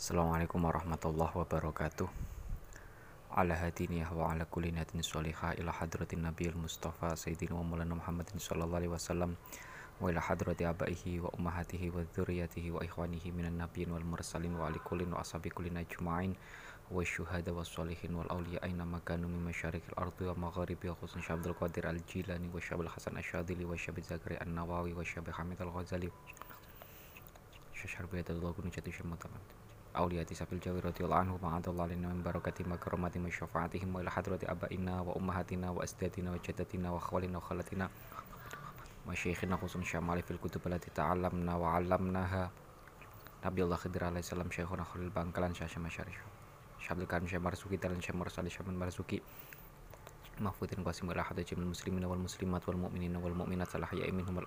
Assalamualaikum warahmatullahi wabarakatuh. Ala hadiniyah wa ala kulli natin sholihah ila hadratin nabiyil mustafa sayyidina wa maulana muhammadin sallallahu alaihi wasallam wa ila hadrati abaihi wa ummahatihi wa dzurriyyatihi wa ikhwanihi minan nabiyyin wal mursalin wa ali kullin wa ashabi kullin ajma'in wa syuhada wa sholihin wal awliya aina makanu min masyarikil ardi wa magharibi wa khusus Syabdul Qadir al-Jilani wa Syabil Hasan Asyadili wa Syabil Zakari an-Nawawi wa Syabil Hamid al-Ghazali. Syashar biyadallahu kunujati syamataman Auliyati sabil jawi radhiyallahu anhu ma'adallahu lina min barakati makaromati wa syafaatihim wa ila hadrati abaina wa ummahatina wa asdatina wa jaddatina wa khawalina wa khalatina wa syekhina khusun syamali fil kutub alati ta'alamna wa 'allamnaha Nabi Allah Khidir alaihi salam syekhuna Khalil Bangkalan syasya masyarif Syabdul Karim Syekh Marzuki Talan Syekh Mursali Syekh Marzuki Mahfudin Qasim wal ahad jamil muslimin wal muslimat wal mu'minin wal mu'minat salah ya minhum wal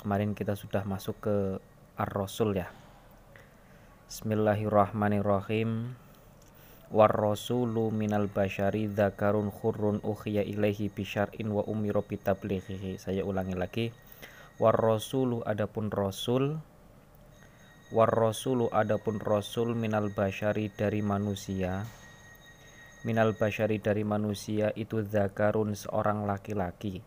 kemarin kita sudah masuk ke Ar-Rasul ya Bismillahirrahmanirrahim War rasulu minal bashari dzakarun khurrun ukhiya ilaihi bisyar'in wa umiro bitablighihi. Saya ulangi lagi. War rasulu adapun rasul War rasulu adapun rasul minal bashari dari manusia. Minal bashari dari manusia itu zakarun seorang laki-laki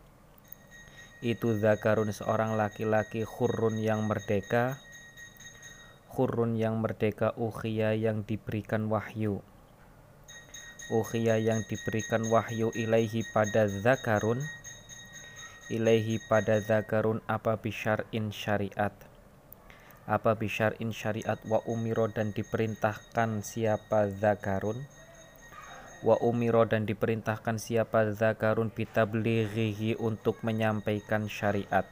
itu zakarun seorang laki-laki khurrun yang merdeka. Khurrun yang merdeka ukhiya yang diberikan wahyu. Ukhiya yang diberikan wahyu ilaihi pada zakarun. Ilaihi pada zakarun apa bisyar'in syariat. Apa bisyar'in syariat wa umiro dan diperintahkan siapa zakarun wa umiro dan diperintahkan siapa zakarun bitablighihi untuk menyampaikan syariat.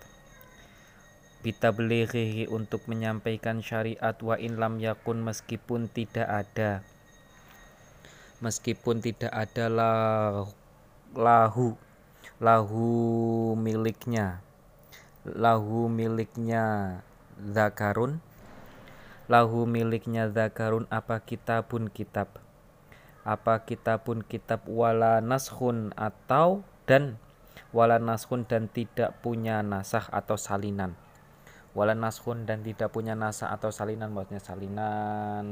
Bitablighihi untuk menyampaikan syariat wa in lam yakun meskipun tidak ada. Meskipun tidak ada lahu lahu miliknya. Lahu miliknya zakarun. Lahu miliknya zakarun apa kitabun kitab apa kitabun kitab wala nashun atau dan wala nashun dan tidak punya nasah atau salinan? Wala nashun dan tidak punya nasah atau salinan maksudnya salinan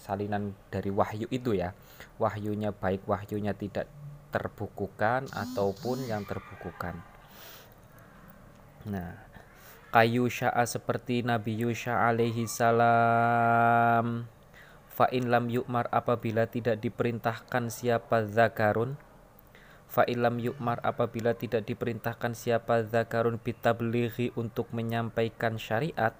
salinan dari wahyu itu ya. Wahyunya baik wahyunya tidak terbukukan ataupun yang terbukukan. Nah kayu sya'a seperti Nabi Yusha alaihi salam Fa'in lam yukmar apabila tidak diperintahkan siapa zakarun. Fa'in lam yukmar apabila tidak diperintahkan siapa zakarun bitablighi untuk menyampaikan syariat.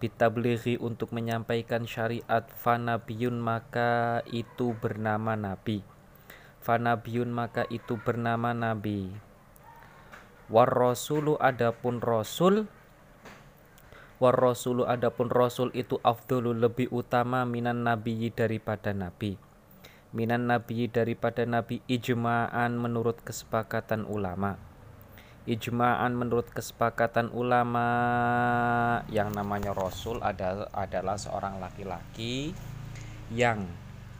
Bitablighi untuk menyampaikan syariat Fanabiyun maka itu bernama nabi. Fanabiyun maka itu bernama nabi. War rasulu adapun rasul war rasulu adapun rasul itu afdulu lebih utama minan nabi daripada nabi. Minan nabi daripada nabi ijma'an menurut kesepakatan ulama. Ijma'an menurut kesepakatan ulama yang namanya rasul adalah adalah seorang laki-laki yang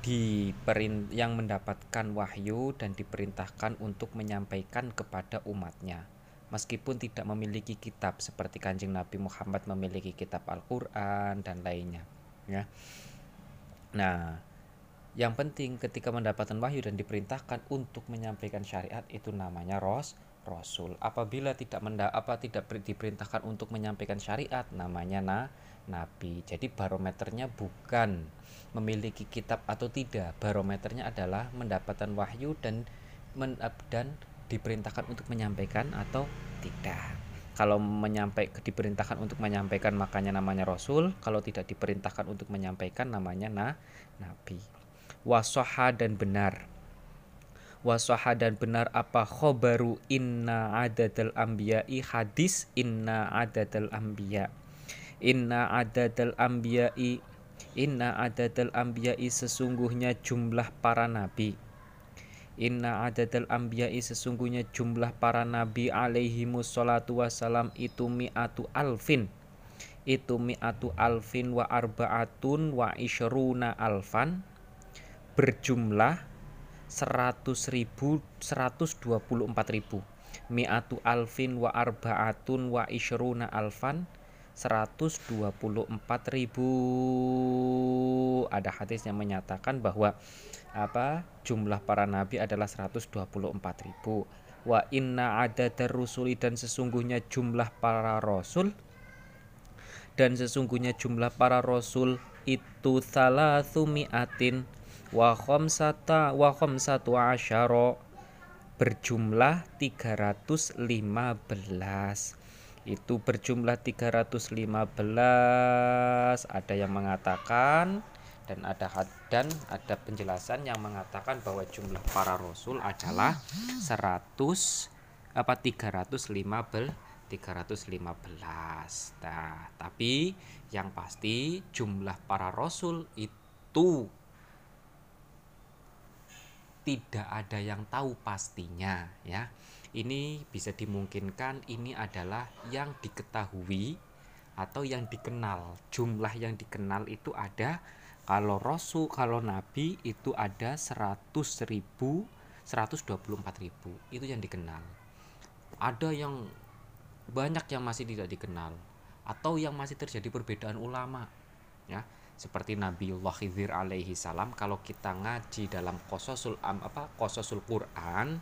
diperin yang mendapatkan wahyu dan diperintahkan untuk menyampaikan kepada umatnya meskipun tidak memiliki kitab seperti Kanjeng Nabi Muhammad memiliki kitab Al-Qur'an dan lainnya ya. Nah, yang penting ketika mendapatkan wahyu dan diperintahkan untuk menyampaikan syariat itu namanya ros rasul. Apabila tidak menda apa tidak diperintahkan untuk menyampaikan syariat namanya na nabi. Jadi barometernya bukan memiliki kitab atau tidak. Barometernya adalah mendapatkan wahyu dan men, dan diperintahkan untuk menyampaikan atau tidak. Kalau menyampaikan diperintahkan untuk menyampaikan makanya namanya rasul, kalau tidak diperintahkan untuk menyampaikan namanya na nabi. Wasoha dan benar. wasoha dan benar apa khobaru inna adadal ambiyai hadis inna adadal ambiya inna adadal ambiyai inna adadal ambiyai sesungguhnya jumlah para nabi Inna adadal ambiyai sesungguhnya jumlah para nabi alaihi musallatu wassalam itu mi'atu alfin. Itu mi'atu alfin wa arbaatun wa isyruna alfan. Berjumlah seratus ribu seratus dua puluh empat ribu. Mi'atu alfin wa arbaatun wa isyruna alfan seratus dua puluh empat ribu. Ada hadis yang menyatakan bahwa apa jumlah para nabi adalah seratus dua puluh empat ribu. Wa inna ada rusuli dan sesungguhnya jumlah para rasul dan sesungguhnya jumlah para rasul itu salah sumiatin wa khamsata wa khamsatu asyara. Berjumlah 315 itu berjumlah 315 ada yang mengatakan dan ada dan ada penjelasan yang mengatakan bahwa jumlah para rasul adalah 100 apa 315 315 nah tapi yang pasti jumlah para rasul itu tidak ada yang tahu pastinya ya. Ini bisa dimungkinkan ini adalah yang diketahui atau yang dikenal. Jumlah yang dikenal itu ada kalau rasul, kalau nabi itu ada 100 ribu, 124 ribu. Itu yang dikenal. Ada yang banyak yang masih tidak dikenal atau yang masih terjadi perbedaan ulama ya seperti Nabiullah Khidir alaihi salam kalau kita ngaji dalam kososul apa kososul Quran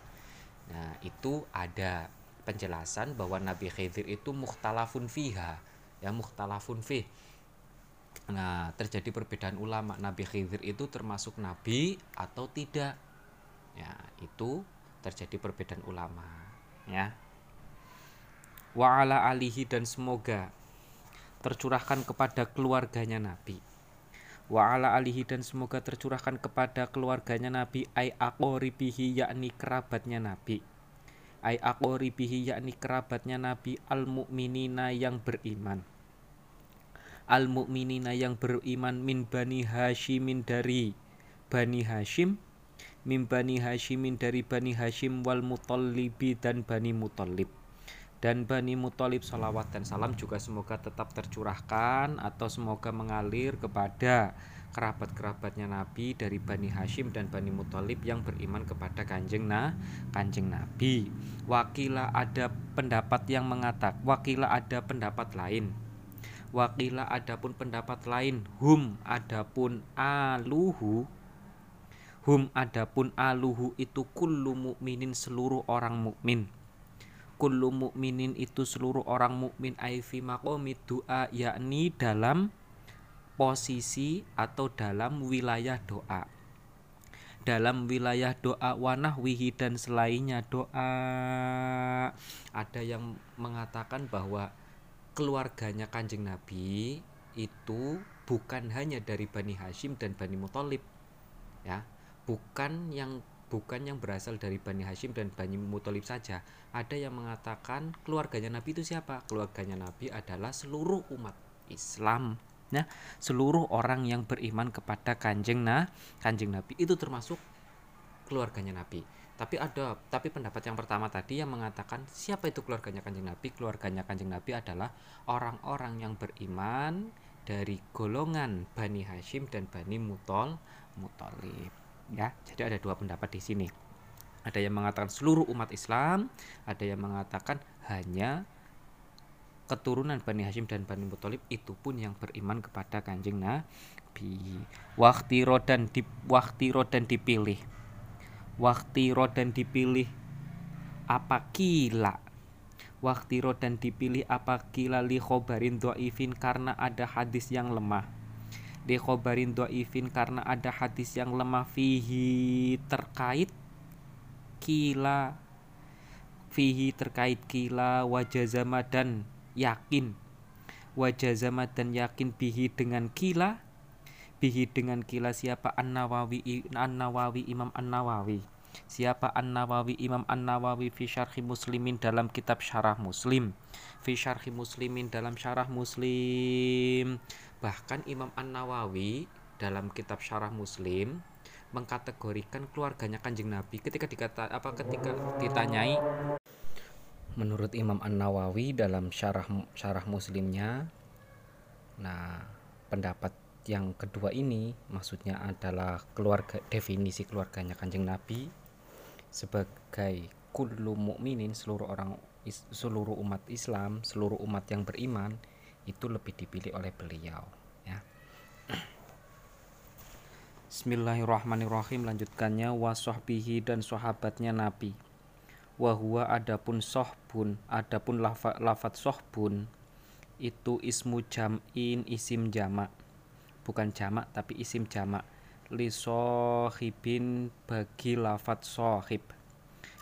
nah itu ada penjelasan bahwa Nabi Khidir itu mukhtalafun fiha ya mukhtalafun fih. Nah terjadi perbedaan ulama. Nabi Khidir itu termasuk nabi atau tidak? Ya itu terjadi perbedaan ulama ya. Wa ala alihi dan semoga tercurahkan kepada keluarganya Nabi wa ala alihi dan semoga tercurahkan kepada keluarganya Nabi ay aqoribihi yakni kerabatnya Nabi. Ay aqoribihi yakni kerabatnya Nabi al mukminina yang beriman. Al mukminina yang beriman min bani Hashimin dari bani Hashim min bani Hashimin dari bani Hashim wal mutallibi dan bani mutallib dan Bani Muthalib salawat dan salam juga semoga tetap tercurahkan atau semoga mengalir kepada kerabat-kerabatnya Nabi dari Bani Hashim dan Bani Muthalib yang beriman kepada kanjeng nah kanjeng Nabi. Wakila ada pendapat yang mengatakan wakila ada pendapat lain. Wakila adapun pendapat lain hum adapun aluhu hum adapun aluhu itu kullu mukminin seluruh orang mukmin kullu mukminin itu seluruh orang mukmin aifi maqami doa yakni dalam posisi atau dalam wilayah doa. Dalam wilayah doa wanah wihi dan selainnya doa. Ada yang mengatakan bahwa keluarganya kanjeng nabi itu bukan hanya dari bani hashim dan bani muthalib ya. Bukan yang bukan yang berasal dari Bani Hashim dan Bani Muthalib saja. Ada yang mengatakan keluarganya Nabi itu siapa? Keluarganya Nabi adalah seluruh umat Islam. Nah, seluruh orang yang beriman kepada kanjeng nah, kanjeng Nabi itu termasuk keluarganya Nabi. Tapi ada, tapi pendapat yang pertama tadi yang mengatakan siapa itu keluarganya kanjeng Nabi? Keluarganya kanjeng Nabi adalah orang-orang yang beriman dari golongan Bani Hashim dan Bani Mutol Mutolib ya jadi ada dua pendapat di sini. Ada yang mengatakan seluruh umat Islam ada yang mengatakan hanya keturunan Bani Hashim dan Bani Muthalib itu pun yang beriman kepada kanjeng Nabi. Waktu rodan di waktu rodan dipilih. Waktu rodan dipilih apa kila waktu rodan dipilih apa kila li khobarin karena ada hadis yang lemah di khobarin do'ifin karena ada hadis yang lemah fihi terkait kila fihi terkait kila wajazama dan yakin wajazama dan yakin bihi dengan kila bihi dengan kila siapa An Nawawi An Nawawi Imam An Nawawi Siapa An-Nawawi Imam An-Nawawi fi syarhi Muslimin dalam kitab Syarah Muslim. Fi syarhi Muslimin dalam Syarah Muslim. Bahkan Imam An-Nawawi dalam kitab Syarah Muslim mengkategorikan keluarganya Kanjeng Nabi ketika dikata apa ketika ditanyai. Menurut Imam An Nawawi dalam syarah syarah Muslimnya nah pendapat yang kedua ini maksudnya adalah keluarga definisi keluarganya Kanjeng Nabi sebagai kullu mukminin seluruh orang seluruh umat Islam seluruh umat yang beriman itu lebih dipilih oleh beliau ya. Bismillahirrahmanirrahim. Lanjutkannya. Wasohbihi dan sahabatnya Nabi. Wahwa adapun sohbun adapun lafat lafat sohbun itu ismu jam'in isim jamak. Bukan jamak tapi isim jamak. Li sohibin bagi lafat sohib.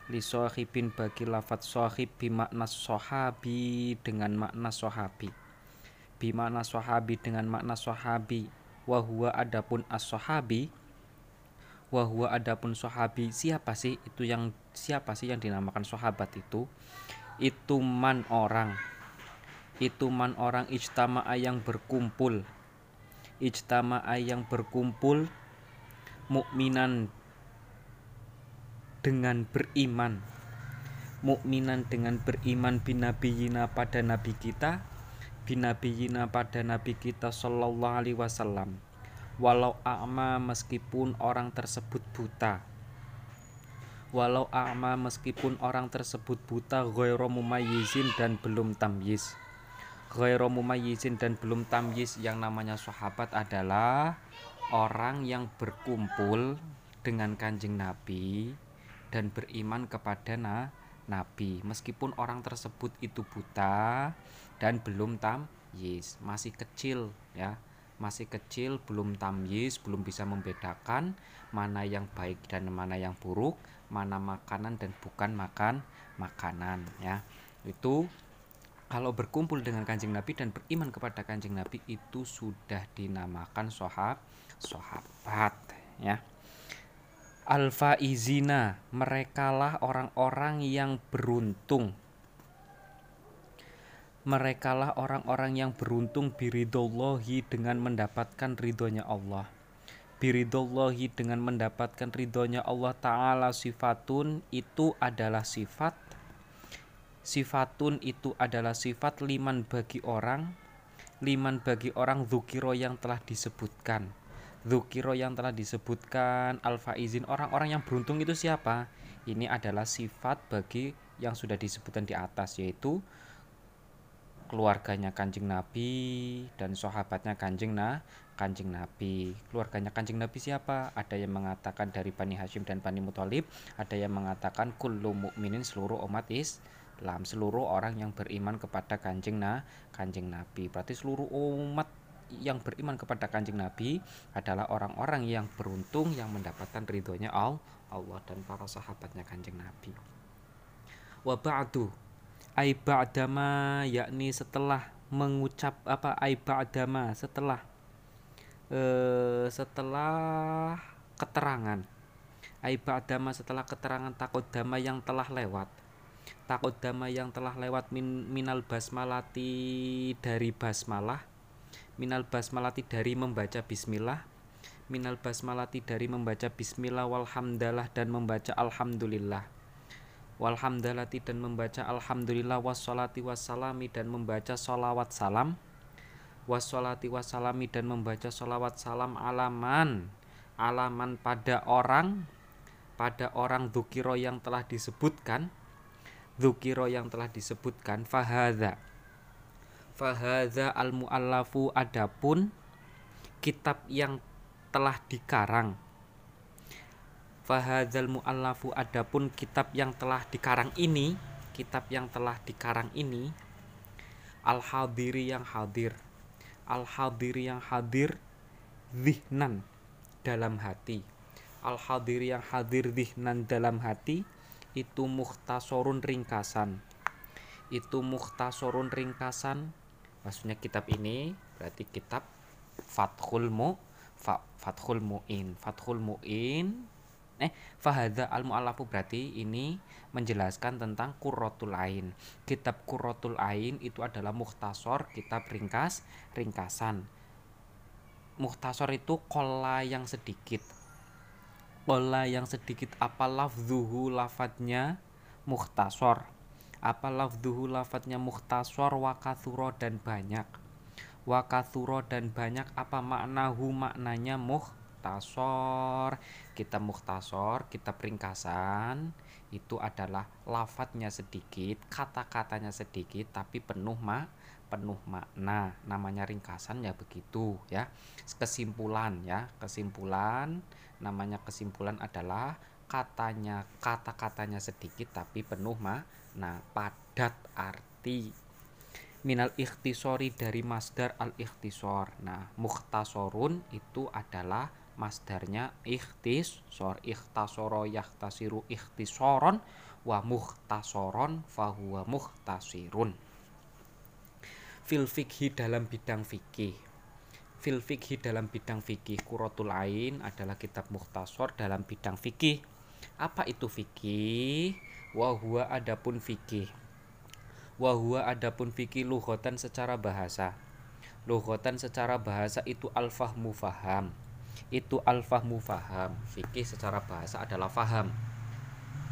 Li sohibin bagi lafat sohib bimakna sohabi dengan makna sohabi bimakna sohabi dengan makna sohabi wahwa adapun as-sahabi wahwa adapun sahabi. Siapa sih? Itu yang siapa sih yang dinamakan sahabat itu? Itu man orang. Itu man orang ijtama'a yang berkumpul. Ijtama'a yang berkumpul mukminan dengan beriman. Mukminan dengan beriman binabiyina pada nabi kita binabiyina pada nabi kita sallallahu alaihi wasallam. Walau a'ma meskipun orang tersebut buta. Walau a'ma meskipun orang tersebut buta ghairu mumayyizin dan belum tamyiz. Ghairu mumayyizin dan belum tamyiz yang namanya sahabat adalah orang yang berkumpul dengan kanjeng Nabi dan beriman kepada na Nabi. Meskipun orang tersebut itu buta dan belum tamyiz masih kecil ya. Masih kecil belum tamyiz belum bisa membedakan mana yang baik dan mana yang buruk mana makanan dan bukan makan makanan ya. Itu kalau berkumpul dengan kanjeng Nabi dan beriman kepada kanjeng Nabi itu sudah dinamakan sohab sohabat ya. Alfa izina merekalah orang-orang yang beruntung merekalah orang-orang yang beruntung biridollahi dengan mendapatkan ridhonya Allah. Biridollahi dengan mendapatkan ridhonya Allah Ta'ala sifatun itu adalah sifat. Sifatun itu adalah sifat liman bagi orang. Liman bagi orang zukiro yang telah disebutkan. Zukiro yang telah disebutkan alfa izin orang-orang yang beruntung itu siapa? Ini adalah sifat bagi yang sudah disebutkan di atas yaitu keluarganya Kanjeng Nabi dan sahabatnya Kanjeng nah Kanjeng Nabi. Keluarganya Kanjeng Nabi siapa? Ada yang mengatakan dari Bani Hashim dan Bani Muthalib, ada yang mengatakan kullu mukminin seluruh umat Islam, seluruh orang yang beriman kepada Kanjeng nah Kanjeng Nabi. Berarti seluruh umat yang beriman kepada Kanjeng Nabi adalah orang-orang yang beruntung yang mendapatkan ridhonya Allah dan para sahabatnya Kanjeng Nabi. Wa ai ba'dama yakni setelah mengucap apa ai ba'dama setelah eh, setelah keterangan. Ai ba'dama setelah keterangan takut dama yang telah lewat. Takut dama yang telah lewat min, minal basmalati dari basmalah minal basmalati dari membaca bismillah minal basmalati dari membaca bismillah walhamdalah dan membaca alhamdulillah walhamdalati dan membaca alhamdulillah wassalati wassalami dan membaca solawat salam. Wassalati wassalami dan membaca solawat salam alaman alaman pada orang pada orang dukiro yang telah disebutkan dukiro yang telah disebutkan fahadha fahadha al muallafu adapun kitab yang telah dikarang Fahadzal mu'allafu adapun kitab yang telah dikarang ini Kitab yang telah dikarang ini Al-hadiri yang hadir. Al-hadiri yang hadir Zihnan dalam hati. Al-hadiri yang hadir zihnan dalam hati Itu muhtasorun ringkasan. Itu muhtasorun ringkasan. Maksudnya kitab ini berarti kitab Fathul Mu Fathul Mu'in. Fathul Mu'in eh fahadha al mu'allafu berarti ini menjelaskan tentang Qurratul Ain. Kitab Qurratul Ain itu adalah mukhtasor, kitab ringkas, ringkasan. Mukhtasor itu kola yang sedikit. Kola yang sedikit apa lafzuhu lafadnya mukhtasor. Apa lafzuhu lafadnya mukhtasor wakathuro dan banyak. Wakathuro dan banyak apa maknahu maknanya mukhtasor. Kita mukhtasor, kita ringkasan itu adalah lafadznya sedikit, kata-katanya sedikit tapi penuh ma penuh makna. Namanya ringkasan ya begitu ya. Kesimpulan ya, kesimpulan namanya kesimpulan adalah katanya kata-katanya sedikit tapi penuh makna, padat arti. Minal ikhtisori dari masdar al ikhtisor. Nah, mukhtasorun itu adalah masdarnya ikhtisor ikhtasoro yahtasiru ikhtisoron wa muhtasoron fahuwa muhtasirun fil fikhi dalam bidang fikih fil fikhi dalam bidang fikih kurotul ain adalah kitab muhtasor dalam bidang fikih apa itu fikih wahwa adapun fikih wahwa adapun fikih luhotan secara bahasa. Luhotan secara bahasa itu al-fahmu faham itu al-fahmu faham. Fikih secara bahasa adalah faham.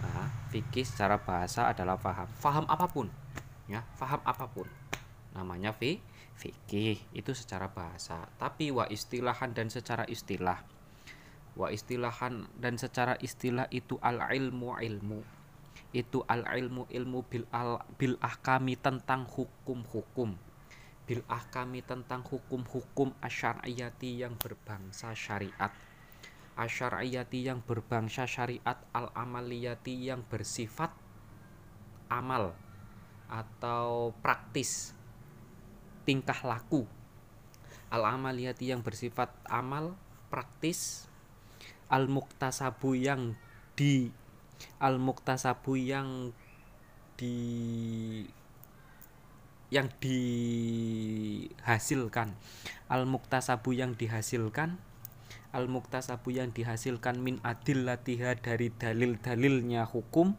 Nah, fikih secara bahasa adalah faham. Faham apa pun ya faham apa pun. Namanya fi fikih itu secara bahasa. Tapi wa istilahan dan secara istilah. Wa istilahan dan secara istilah itu al ilmu. Ilmu itu al ilmu ilmu bil al bil ahkami tentang hukum hukum bil ahkami tentang hukum-hukum asyariyati yang berbangsa syariat. Asyariyati yang berbangsa syariat al amaliyati yang bersifat amal atau praktis tingkah laku. Al amaliyati yang bersifat amal praktis. Al muktasabu yang di al muktasabu yang di yang dihasilkan. Al muktasabu yang dihasilkan. Al muktasabu yang dihasilkan min adil latiha dari dalil-dalilnya hukum.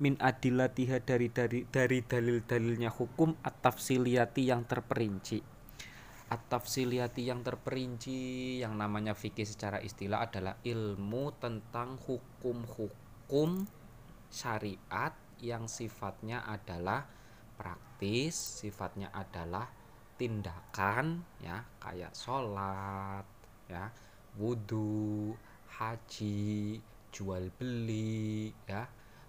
Min adil latiha dari dari dari dalil-dalilnya hukum. At-tafsiliyati yang terperinci. At-tafsiliyati yang terperinci yang namanya fikih secara istilah adalah ilmu tentang hukum-hukum syariat yang sifatnya adalah praktis sifatnya adalah tindakan ya kayak sholat ya wudhu haji jual beli ya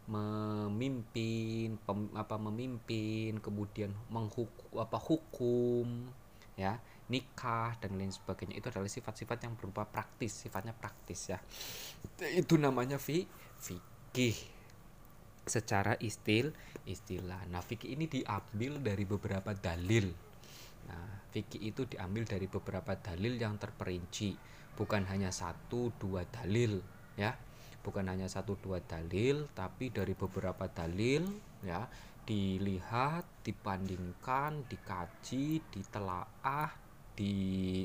memimpin pem, apa memimpin kemudian menghukum apa hukum ya nikah dan lain sebagainya. Itu adalah sifat-sifat yang berupa praktis sifatnya praktis ya. Itu namanya fi fikih secara istil istilah. Nah, fikih ini diambil dari beberapa dalil. Nah, fikih itu diambil dari beberapa dalil yang terperinci, bukan hanya satu dua dalil, ya. Bukan hanya satu dua dalil, tapi dari beberapa dalil, ya, dilihat, dibandingkan, dikaji, ditelaah, di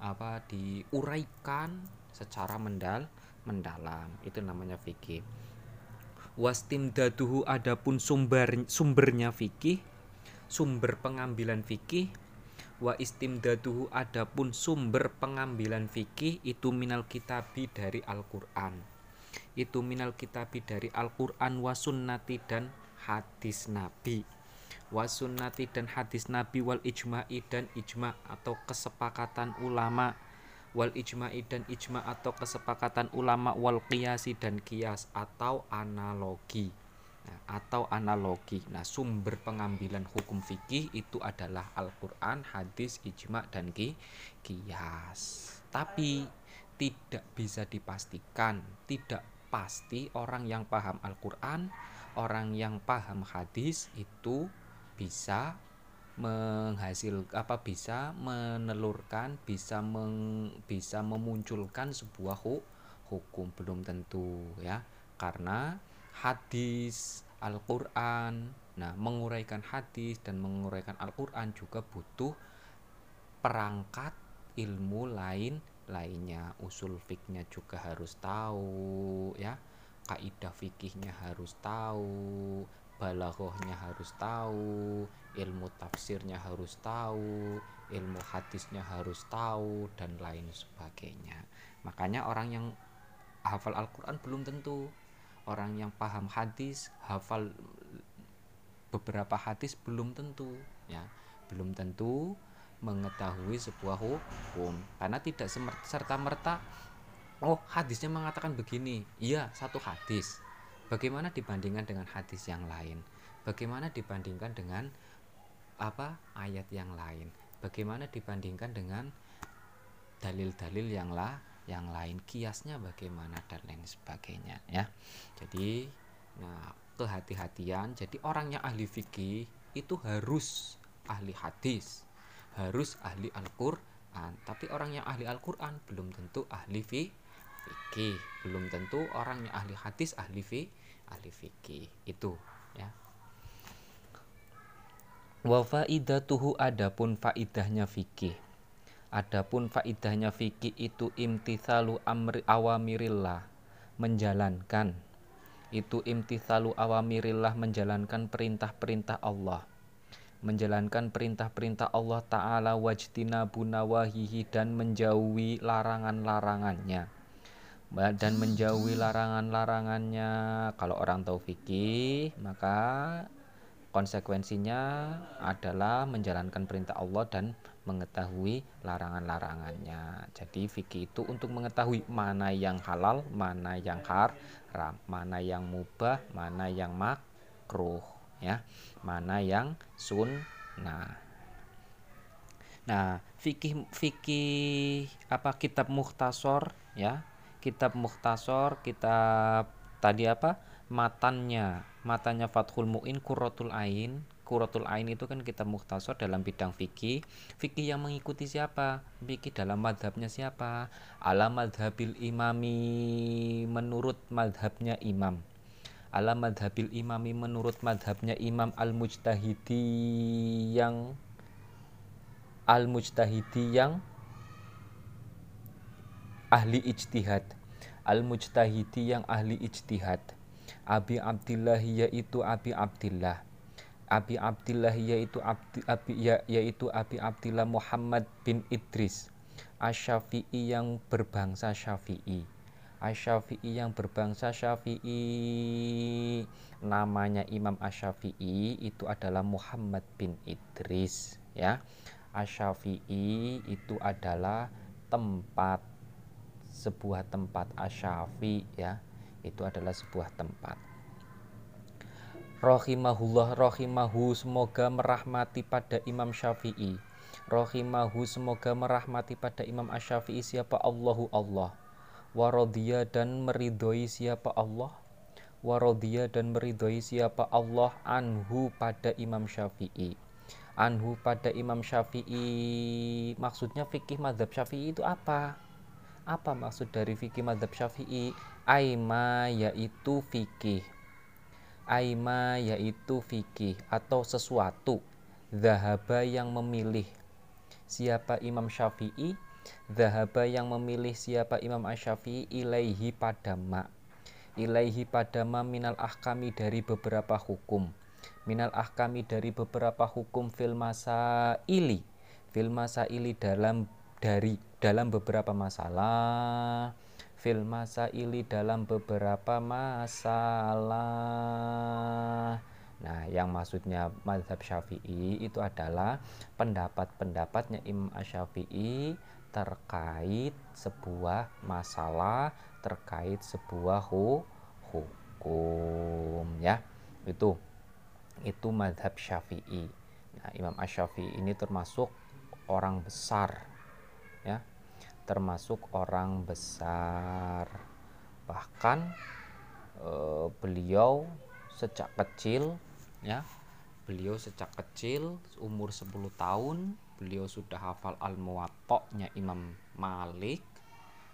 apa diuraikan secara mendal mendalam. Itu namanya fikih wastimdaduhu adapun sumber sumbernya fikih sumber pengambilan fikih wa istimdaduhu adapun sumber pengambilan fikih itu minal kitabi dari Al-Qur'an. Itu minal kitabi dari Al-Qur'an wa sunnati dan hadis Nabi. Wa sunnati dan hadis Nabi wal ijma'i dan ijma' atau kesepakatan ulama wal ijma'i dan ijma atau kesepakatan ulama wal qiyasi dan kias atau analogi. Nah, atau analogi. Nah sumber pengambilan hukum fikih itu adalah Al-Quran hadis ijma dan ki kias tapi tidak bisa dipastikan tidak pasti orang yang paham Al-Quran orang yang paham hadis itu bisa menghasil apa bisa menelurkan bisa meng, bisa memunculkan sebuah hu, hukum. Belum tentu ya. Karena hadis Al-Qur'an nah menguraikan hadis dan menguraikan Al-Qur'an juga butuh perangkat ilmu lain lainnya. Usul fiknya juga harus tahu ya. Kaidah fikihnya harus tahu balaghahnya harus tahu ilmu tafsirnya harus tahu ilmu hadisnya harus tahu dan lain sebagainya. Makanya orang yang hafal Al-Quran belum tentu. Orang yang paham hadis hafal beberapa hadis belum tentu ya. Belum tentu mengetahui sebuah hukum. Karena tidak serta merta oh hadisnya mengatakan begini. Iya satu hadis bagaimana dibandingkan dengan hadis yang lain? Bagaimana dibandingkan dengan apa ayat yang lain? Bagaimana dibandingkan dengan dalil-dalil yang lah yang lain? Kiasnya bagaimana dan lain sebagainya ya. Jadi nah kehati-hatian. Jadi orang yang ahli fikih itu harus ahli hadis harus ahli Al-Quran. Tapi orang yang ahli Al-Quran belum tentu ahli fikih belum tentu orang yang ahli hadis ahli fi ahli fikih. Itu ya. Wa faidatuhu adapun faidahnya fikih. Adapun faidahnya fikih itu imtithalu amri awamirillah menjalankan. Itu imtithalu awamirillah menjalankan perintah-perintah Allah. Menjalankan perintah-perintah Allah Ta'ala wajtina bunawahihi dan menjauhi larangan-larangannya dan menjauhi larangan-larangannya. Kalau orang tahu fikih maka konsekuensinya adalah menjalankan perintah Allah dan mengetahui larangan-larangannya. Jadi fikih itu untuk mengetahui mana yang halal mana yang haram mana yang mubah mana yang makruh ya mana yang sunnah. Nah fikih fikih apa kitab muhtasor ya kitab muhtasor kitab tadi apa? Matannya. Matanya Fathul Muin Qurratul Ain. Qurratul Ain itu kan kitab muhtasor dalam bidang fikih. Fikih yang mengikuti siapa? Fikih dalam madhabnya siapa? Ala madhabil imami menurut madhabnya imam. Ala madhabil imami menurut madhabnya imam al-mujtahidi yang al-mujtahidi yang ahli ijtihad. Al-mujtahidi yang ahli ijtihad. Abi Abdillah yaitu Abi Abdillah. Abi Abdillah yaitu Abdi, Abi ya, yaitu Abi Abdillah Muhammad bin Idris. Asyafi'i yang berbangsa Syafi'i. Asyafi'i yang berbangsa Syafi'i. Namanya Imam Asyafi'i itu adalah Muhammad bin Idris ya. Asyafi'i itu adalah tempat sebuah tempat Asyafi ya. Itu adalah sebuah tempat. Rohimahullah rohimahu semoga merahmati pada Imam Syafi'i. Rohimahu semoga merahmati pada Imam Asyafi'i siapa Allahu Allah. Warodia dan meridhoi siapa Allah. Warodia dan meridhoi siapa Allah anhu pada Imam Syafi'i. Anhu pada Imam Syafi'i maksudnya fikih madhab Syafi'i itu apa apa maksud dari fikih madhab Syafi'i? Aima yaitu fikih. Aima yaitu fikih atau sesuatu zahaba yang memilih. Siapa Imam Syafi'i? Zahaba yang memilih siapa Imam Asyafi'i ilaihi pada ma Ilaihi pada ma minal ahkami dari beberapa hukum. Minal ahkami dari beberapa hukum fil masa ili Fil masa ili dalam dari dalam beberapa masalah Fil masa ili dalam beberapa masalah. Nah, yang maksudnya madhab syafi'i itu adalah pendapat-pendapatnya Imam Asyafi'i terkait sebuah masalah terkait sebuah hu hukum ya. Itu itu madhab syafi'i. Nah Imam Asyafi'i ini termasuk orang besar ya. Termasuk orang besar. Bahkan e, beliau sejak kecil ya beliau sejak kecil umur 10 tahun beliau sudah hafal al muwatta'nya Imam Malik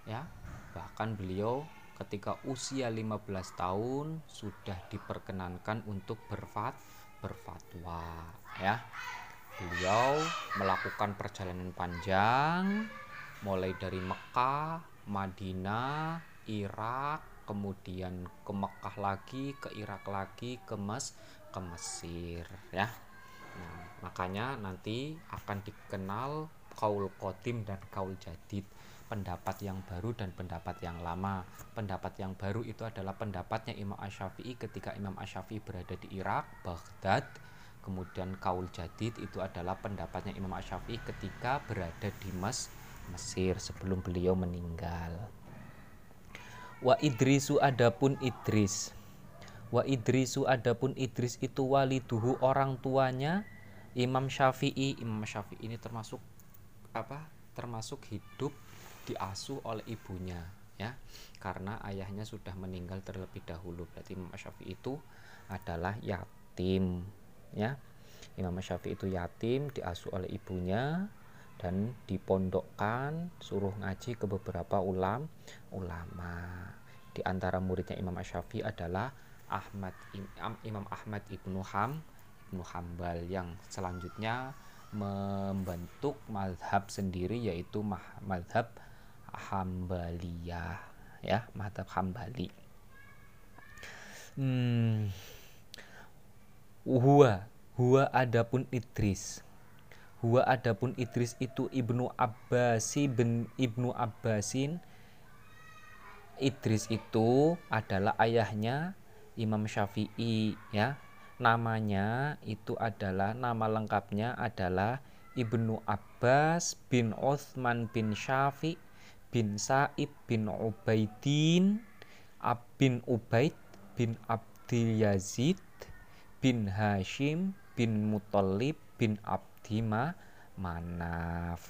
ya. Bahkan beliau ketika usia 15 tahun sudah diperkenankan untuk berfat berfatwa ya beliau melakukan perjalanan panjang mulai dari Mekah, Madinah, Irak, kemudian ke Mekah lagi, ke Irak lagi, ke Mes, ke Mesir ya. Nah, makanya nanti akan dikenal kaul kodim dan kaul jadid pendapat yang baru dan pendapat yang lama pendapat yang baru itu adalah pendapatnya Imam Ash-Syafi'i ketika Imam Ash-Syafi'i berada di Irak, Baghdad kemudian kaul jadid itu adalah pendapatnya Imam Ash-Syafi'i ketika berada di Mes Mesir sebelum beliau meninggal. Wa Idrisu adapun Idris. Wa Idrisu adapun Idris itu waliduhu orang tuanya Imam Syafi'i. Imam Syafi'i ini termasuk apa termasuk hidup diasuh oleh ibunya ya. Karena ayahnya sudah meninggal terlebih dahulu. Berarti Imam Syafi'i itu adalah yatim ya. Imam Syafi'i itu yatim diasuh oleh ibunya dan dipondokkan suruh ngaji ke beberapa ulam ulama. Di antara muridnya Imam Syafi'i adalah Ahmad Imam Ahmad ibnu Ham ibnu Hambal yang selanjutnya membentuk madhab sendiri yaitu madhab Hambaliyah ya madhab Hambali. Hmm, huwa huwa adapun Idris. Huwa adapun Idris itu ibnu Abbasi bin ibnu Abbasin. Idris itu adalah ayahnya Imam Syafi'i ya. Namanya itu adalah nama lengkapnya adalah Ibnu Abbas bin Uthman bin Syafi' bin Sa'ib bin Ubaidin bin Ubaid bin Abdul Yazid bin Hashim bin Muthalib bin Abdima Manaf.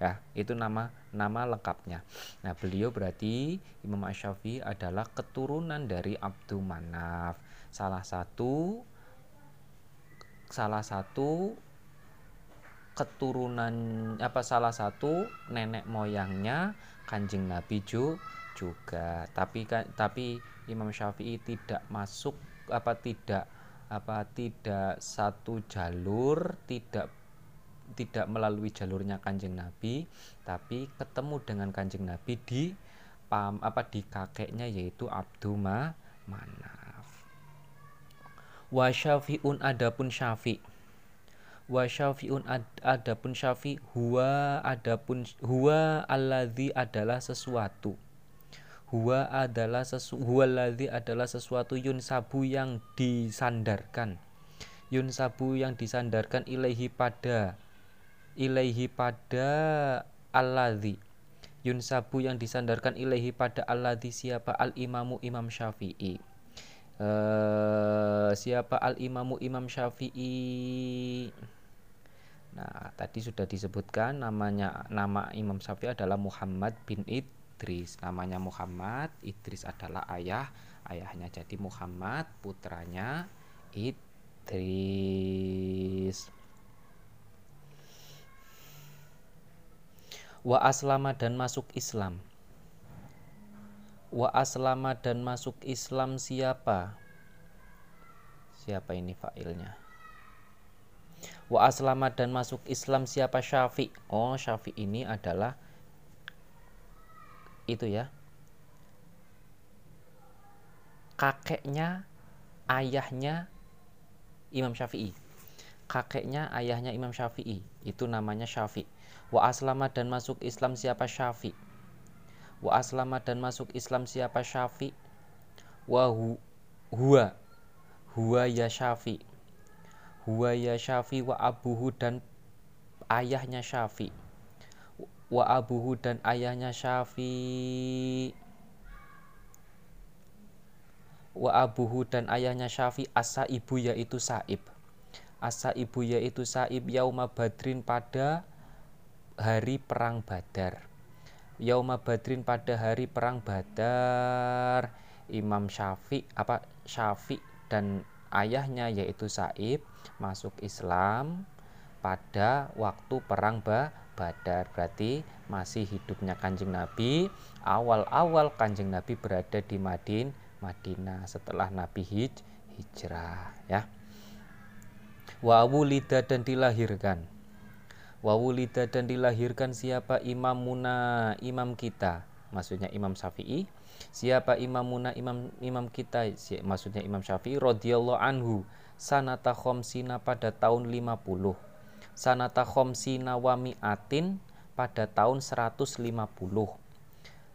Ya itu nama nama lengkapnya. Nah beliau berarti Imam Asyafi adalah keturunan dari Abdul Manaf. Salah satu salah satu keturunan apa salah satu nenek moyangnya kanjeng Nabi Ju juga. Tapi tapi Imam Syafi'i tidak masuk apa tidak apa tidak satu jalur tidak tidak melalui jalurnya kanjeng Nabi tapi ketemu dengan kanjeng Nabi di pam apa di kakeknya yaitu Abduma Manaf. Wa syafi'un adapun syafi. Wa syafi'un ad, adapun syafi huwa adapun huwa alladzi adalah sesuatu huwa adalah sesu huwa alladzi adalah sesuatu yun sabu yang disandarkan. Yun sabu yang disandarkan ilaihi pada ilaihi pada alladhi yunsabu yang disandarkan ilaihi pada alladhi siapa? Al imamu imam syafi'i. Uh, siapa? Al imamu imam syafi'i. Nah tadi sudah disebutkan namanya nama imam syafi'i adalah Muhammad bin Idris. Namanya Muhammad Idris adalah ayah. Ayahnya jadi Muhammad putranya Idris. Wa aslama dan masuk Islam. Wa aslama dan masuk Islam siapa? Siapa ini fa'ilnya? Wa aslama dan masuk Islam siapa? Syafi. Oh Syafi ini adalah itu ya kakeknya ayahnya Imam Syafi'i kakeknya ayahnya Imam Syafi'i itu namanya Syafi' Wa aslama dan masuk Islam siapa Syafi. Wa aslama dan masuk Islam siapa Syafi. Wa hu, huwa huwa ya Syafi. Huwa ya Syafi wa abuhu dan ayahnya Syafi. Wa abuhu dan ayahnya Syafi. Wa abuhu dan ayahnya Syafi asa ibu yaitu Saib. Asa ibu yaitu Saib yauma badrin pada hari perang Badar. Yauma Badrin pada hari perang Badar, Imam Syafi apa Syafi dan ayahnya yaitu Saib masuk Islam pada waktu perang ba Badar. Berarti masih hidupnya Kanjeng Nabi, awal-awal Kanjeng Nabi berada di Madin, Madinah. Setelah Nabi hij, hijrah ya. Wa wulida dan dilahirkan. Wawulida dan dilahirkan siapa? Imamuna imam kita. Maksudnya Imam Syafi'i. Siapa imamuna imam imam kita? Maksudnya Imam Syafi'i radhiyallahu anhu. Sanata khomsina pada tahun 50 sanata khomsina wa mi'atin pada tahun 150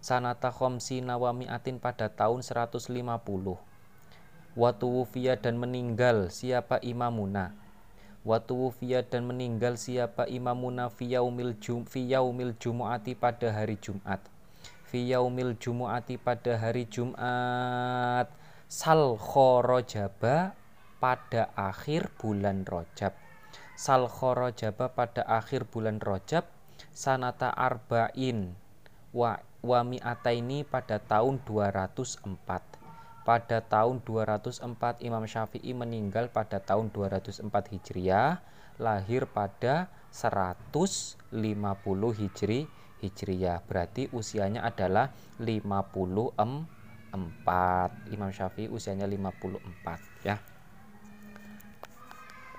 sanata khomsina wa mi'atin pada tahun 150 watuwufia dan meninggal siapa imamuna? Watuwufia dan meninggal siapa imamuna fiyaumil jum fiyaumil jumu'ati pada hari Jumat? Fiyaumil jumu'ati pada hari Jumat. Sal khorojaba pada akhir bulan Rojab sal khorojaba pada akhir bulan Rojab sanata arba'in wa, wa mi'ataini pada tahun 204 pada tahun 204 Imam Syafi'i meninggal pada tahun 204 Hijriah, lahir pada 150 Hijri Hijriah. Berarti usianya adalah 54. Imam Syafi'i usianya 54 ya.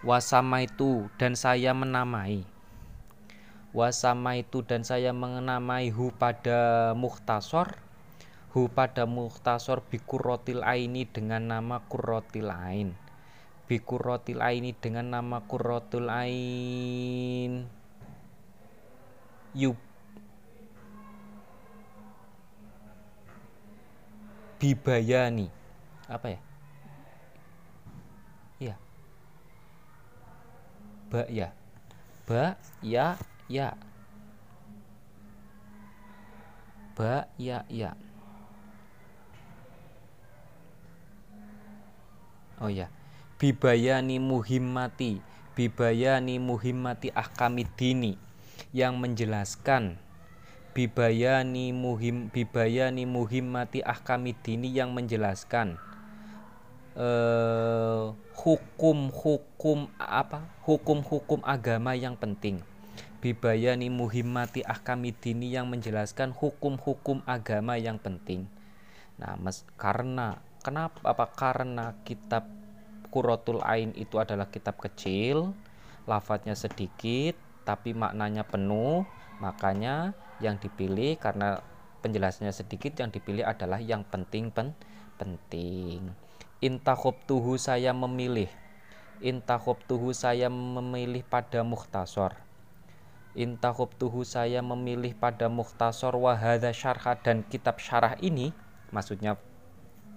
Wasama itu dan saya menamai. Wasama itu dan saya menamai hu pada muhtasor hu pada muhtasor bikurotil aini dengan nama kurotil ain. Bikurotil aini dengan nama kurotil ain. Yub. Bibayani. Apa ya ba ya. Ba ya ya. Ba ya ya. Oh ya. Bibayani muhimmati, bibayani muhimmati ahkamidini yang menjelaskan bibayani muhim bibayani muhimmati ahkamidini yang menjelaskan uh, hukum-hukum apa? hukum-hukum agama yang penting. Bibayani muhimmati ahkamidini yang menjelaskan hukum-hukum agama yang penting. Nah, mas, karena Kenapa? Apa karena kitab Quratul Ain itu adalah kitab kecil, lafadznya sedikit, tapi maknanya penuh, makanya yang dipilih karena penjelasannya sedikit yang dipilih adalah yang penting pen, penting. Tuhu saya memilih. tuhu saya memilih pada muhtasor. tuhu saya memilih pada muhtasor wahada syarha dan kitab syarah ini maksudnya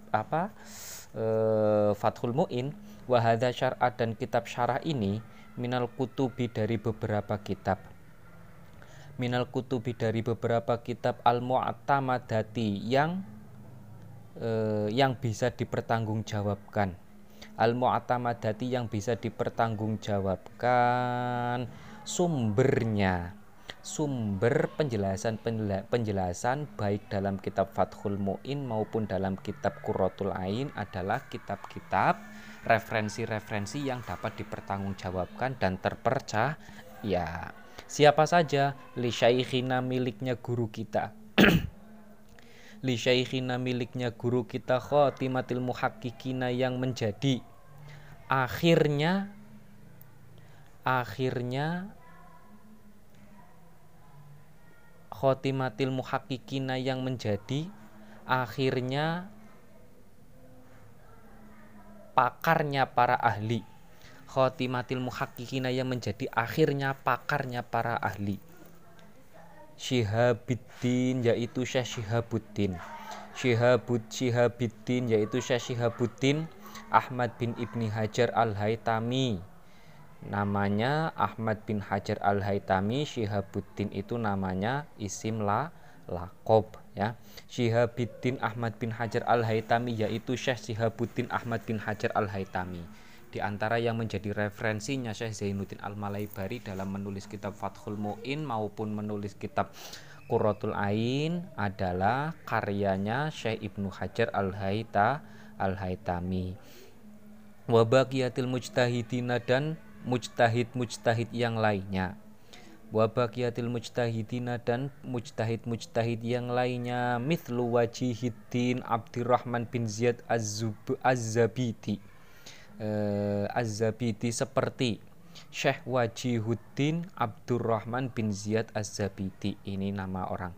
apa e, Fathul Muin wahada syar'at dan kitab syarah ini minal kutubi dari beberapa kitab minal kutubi dari beberapa kitab al mu'tamadati yang e, yang bisa dipertanggungjawabkan al mu'tamadati yang bisa dipertanggungjawabkan sumbernya sumber penjelasan penjelasan baik dalam kitab Fathul Muin maupun dalam kitab Qurratul Ain adalah kitab-kitab referensi-referensi yang dapat dipertanggungjawabkan dan terpercaya. Ya, siapa saja li miliknya guru kita. li syaikhina miliknya guru kita khatimatil muhakkikina yang menjadi. Akhirnya akhirnya khotimatil muhakikina yang menjadi akhirnya pakarnya para ahli. Khotimatil muhakikina yang menjadi akhirnya pakarnya para ahli Syihabuddin yaitu Syekh Syihabuddin. Syihabud Syihabuddin yaitu Syekh Syihabuddin Ahmad bin Ibni Hajar Al-Haytami. Namanya Ahmad bin Hajar Al Haytami Syihabuddin itu namanya isim la lakob ya. Syihabuddin Ahmad bin Hajar Al Haytami yaitu Syekh Syihabuddin Ahmad bin Hajar Al Haytami di antara yang menjadi referensinya Syekh Zainuddin Al Malaibari dalam menulis kitab Fathul Muin maupun menulis kitab Qurratul Ain adalah karyanya Syekh Ibnu Hajar Al Hayta Al Haytami wabaqiyatil mujtahidina dan mujtahid-mujtahid yang lainnya. Wabaqiyatil mujtahidina dan mujtahid-mujtahid yang lainnya. Mithlu wajihiddin Abdurrahman bin Ziyad Az-Zabiti uh, Az-Zabiti seperti Syekh Wajihuddin Abdurrahman bin Ziyad Az-Zabidi ini nama orang.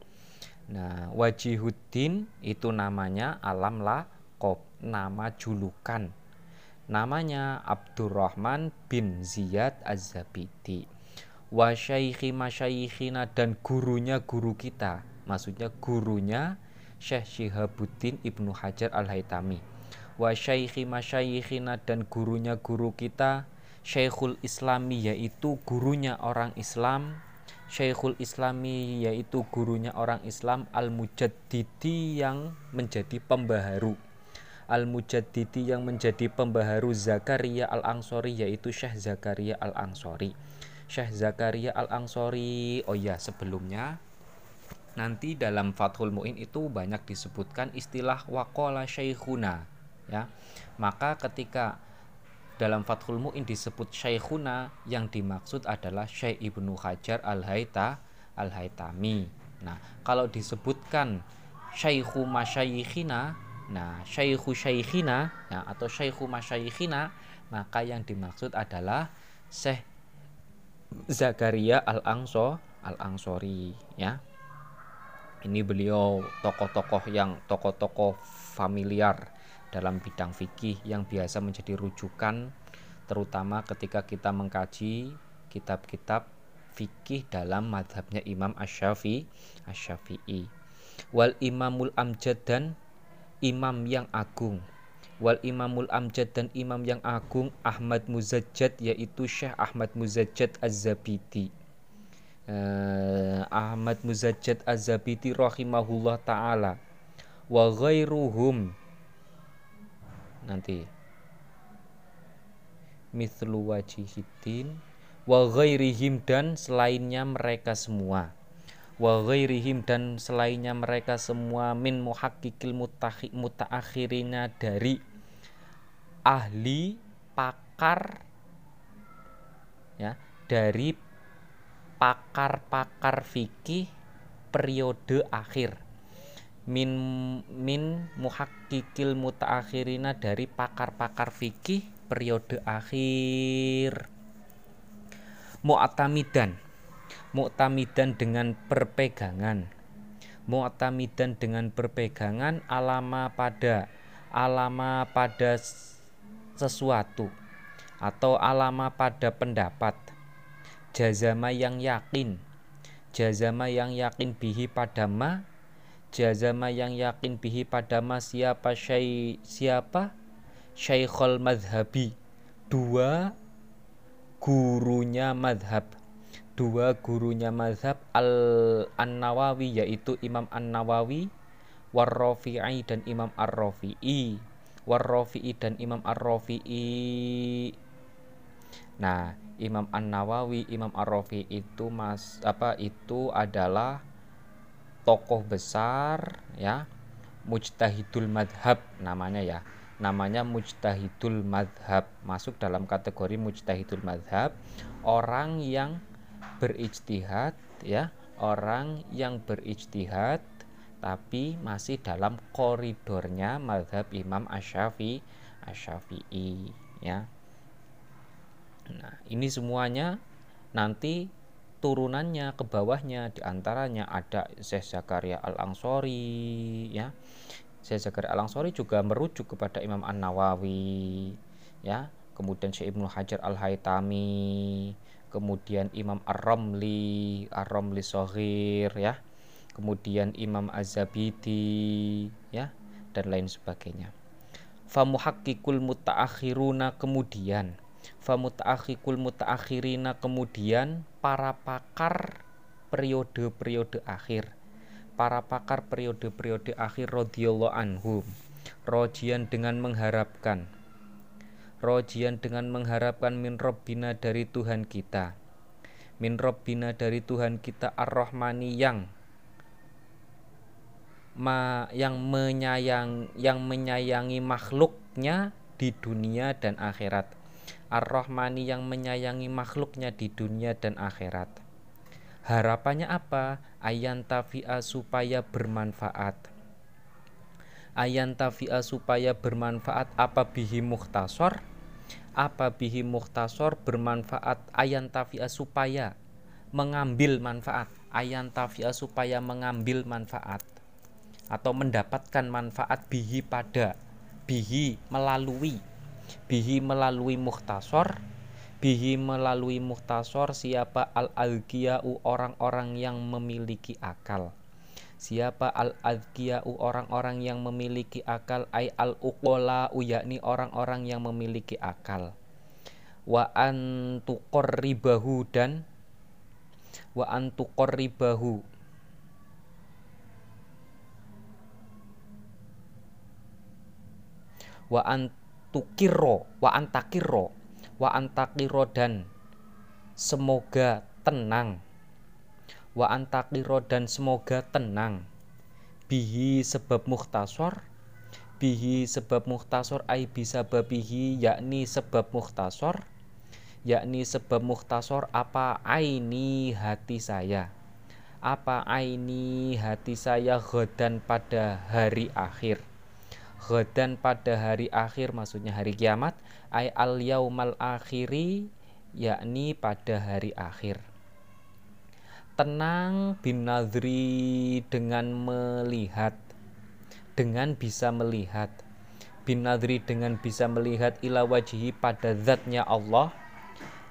Nah, Wajihuddin itu namanya alam lakob, nama julukan. Namanya Abdurrahman bin Ziyad Az-Zabidi. Wa syaikhi masyaikhina dan gurunya guru kita. Maksudnya gurunya Syekh Syihabuddin Ibnu Hajar Al-Haytami. Wa syaikhi dan gurunya guru kita Syekhul Islami yaitu gurunya orang Islam. Syekhul Islami yaitu gurunya orang Islam Al-Mujaddidi yang menjadi pembaharu. Al-Mujaddidi yang menjadi pembaharu Zakaria Al-Ansori yaitu Syekh Zakaria Al-Ansori. Syekh Zakaria Al-Ansori oh ya sebelumnya nanti dalam Fathul Mu'in itu banyak disebutkan istilah wakola syekhuna ya maka ketika dalam Fathul Mu'in disebut Syekhuna yang dimaksud adalah Syekh Ibnu Hajar Al-Haita Al-Haitami. Nah, kalau disebutkan Syekhu Masyayikhina, nah Syekhu Syekhina nah, atau Syekhu Masyayikhina, maka yang dimaksud adalah Syekh Zakaria Al-Angso Al-Angsori ya. Ini beliau tokoh-tokoh yang tokoh-tokoh familiar dalam bidang fikih yang biasa menjadi rujukan terutama ketika kita mengkaji kitab-kitab fikih dalam madhabnya Imam Ash-Syafi'i Ash-Syafi'i wal imamul amjad dan imam yang agung. Wal imamul amjad dan imam yang agung Ahmad Muzajjad yaitu Syekh Ahmad Muzajjad Az-Zabidi uh, Ahmad Muzajjad Az-Zabidi rahimahullah taala. Wa ghairuhum nanti. Mithlu wajihidin wa ghairihim dan selainnya mereka semua. Wa ghairihim dan selainnya mereka semua min muhakkikil mutaakhirina dari ahli pakar ya dari pakar-pakar fikih periode akhir min min muhakkikil mutaakhirina dari pakar-pakar fikih periode akhir. Mu'tamidan. Mu'tamidan dengan perpegangan. Mu'tamidan dengan perpegangan alama pada alama pada sesuatu atau alama pada pendapat. Jazama yang yakin. Jazama yang yakin bihi pada ma jazama yang yakin bihi pada mas siapa syai siapa? Syaikhul madhabi dua gurunya madhab dua gurunya madhab al an nawawi yaitu imam an nawawi warrofi'i dan imam ar rafi'i warrofi'i dan imam ar rafi'i nah imam an nawawi imam ar rafi'i itu mas apa itu adalah tokoh besar ya. Mujtahidul madhab namanya ya. Namanya mujtahidul madhab. Masuk dalam kategori mujtahidul madhab orang yang berijtihad ya. Orang yang berijtihad tapi masih dalam koridornya madhab Imam Asyafi Asyafi'i ya. Nah ini semuanya nanti turunannya ke bawahnya di antaranya ada Syekh Zakaria Al Angsori ya. Syekh Zakaria Al Angsori juga merujuk kepada Imam An Nawawi ya. Kemudian Syekh Ibnu Hajar Al Haytami kemudian Imam Ar-Ramli Ar-Ramli Sohir ya. Kemudian Imam Az-Zabidi ya dan lain sebagainya. Famuhakkikul mutaakhiruna kemudian famutaakhikul mutaakhirina kemudian para pakar periode-periode akhir. Para pakar periode-periode akhir radhiyallahu anhum rojian dengan mengharapkan. Rojian dengan mengharapkan min robbina dari Tuhan kita. Min robbina dari Tuhan kita ar-Rahmani yang ma yang menyayang yang menyayangi makhluknya di dunia dan akhirat Ar-Rahmani yang menyayangi makhluknya di dunia dan akhirat. Harapannya apa? Ayan tafi'a supaya bermanfaat. Ayan tafi'a supaya bermanfaat apa bihi muhtasor? apa bihi muhtasor bermanfaat ayan tafia supaya mengambil manfaat ayan tafia supaya mengambil manfaat atau mendapatkan manfaat bihi pada bihi melalui bihi melalui muhtasor bihi melalui muhtasor siapa al alqiyau orang-orang yang memiliki akal? Siapa al adkiyau orang-orang yang memiliki akal? Ay al uqola yakni orang-orang yang memiliki akal. Wa ribahu dan wa ribahu wa antukiro wa antakiro wa antakiro dan semoga tenang. Wa antakiro dan semoga tenang. Bihi sebab muhtasor bihi sebab muhtasor ai bisa babihi yakni sebab muhtasor yakni sebab muhtasor apa aini hati saya. Apa aini hati saya godan pada hari akhir Ghadan pada hari akhir maksudnya hari kiamat ay al yaumal akhiri yakni pada hari akhir. Tenang bin dengan melihat. Dengan bisa melihat. Bin dengan bisa melihat ila wajhi pada zatnya Allah.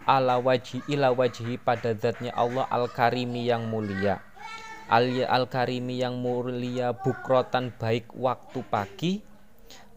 Ala wajhi ila wajhi pada zatnya Allah al karimi yang mulia. Al karimi yang mulia bukrotan baik waktu pagi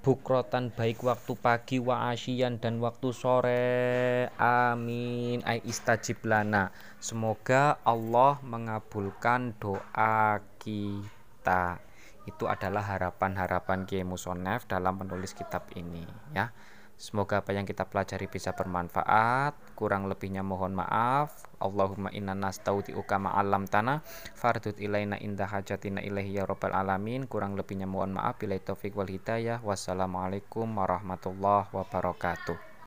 bukrotan baik waktu pagi wa asyian dan waktu sore. Amin. Ay istajib lana. Semoga Allah mengabulkan doa kita. Itu adalah harapan-harapan Kiai Musonef dalam menulis kitab ini ya Semoga apa yang kita pelajari bisa bermanfaat. Kurang lebihnya mohon maaf. Allahumma inna nastaudi'uka ma'alam tanah. Fardut ilaina indah hajatina ilaihi ya rabbal alamin. Kurang lebihnya mohon maaf. Bila taufik wal hidayah. Wassalamualaikum warahmatullahi wabarakatuh.